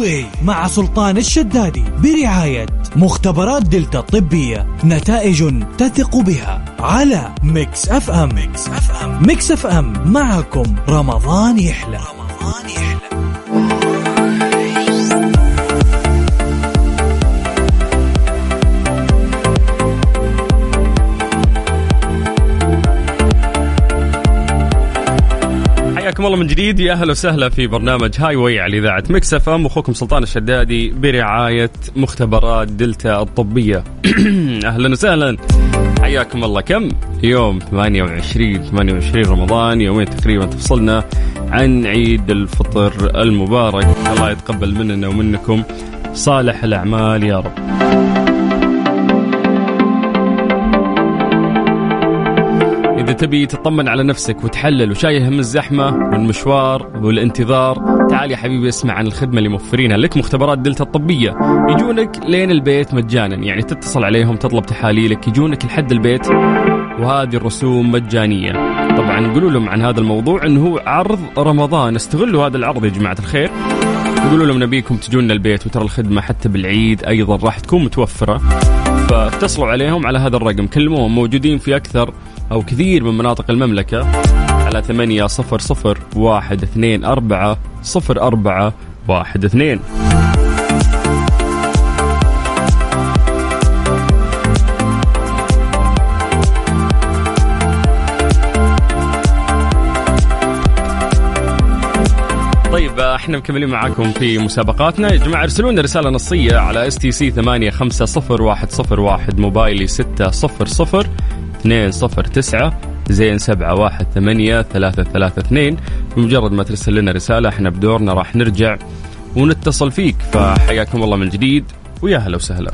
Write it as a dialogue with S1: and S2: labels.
S1: way مع سلطان الشدادي برعاية مختبرات دلتا الطبية نتائج تثق بها على Mix FM. Mix FM. Mix FM. معكم رمضان يحلى. رمضان يحلى.
S2: حياكم الله من جديد. يا أهلا وسهلا في برنامج Highway على إذاعة Mix FM أخوكم سلطان الشدادي برعاية مختبرات دلتا الطبية. أهلا وسهلا. حياكم الله. كم؟ يوم 28 28 رمضان. يومين تقريبا تفصلنا عن عيد الفطر المبارك. الله يتقبل مننا ومنكم صالح الأعمال يا رب. إذا تبي تطمن على نفسك وتحلل وشايل هم الزحمة والمشوار والانتظار تعال يا حبيبي اسمع عن الخدمة اللي موفرينها. لك مختبرات دلتا الطبية. يجونك لين البيت مجانا يعني تتصل عليهم تطلب تحاليلك يجونك لحد البيت وهذه الرسوم مجانية. طبعا قولوا لهم عن هذا الموضوع انه هو عرض رمضان. استغلوا هذا العرض يا جماعة الخير. يقولوا لهم نبيكم تجونا البيت وترى الخدمة حتى بالعيد أيضا راح تكون متوفرة. فاتصلوا عليهم على هذا الرقم كلموهم موجودين في أكثر أو كثير من مناطق المملكة على ثمانية صفر صفر واحد اثنين أربعة صفر أربعة واحد اثنين. طيب إحنا مكملين معاكم في مسابقاتنا. يا جماعة ارسلوا لنا رسالة نصية على STC 850101 موبايلي 600 209 زين 718 332 بمجرد ما ترسل لنا رسالة إحنا بدورنا راح نرجع ونتصل فيك. فحياكم الله من جديد ويا هلا وسهلا.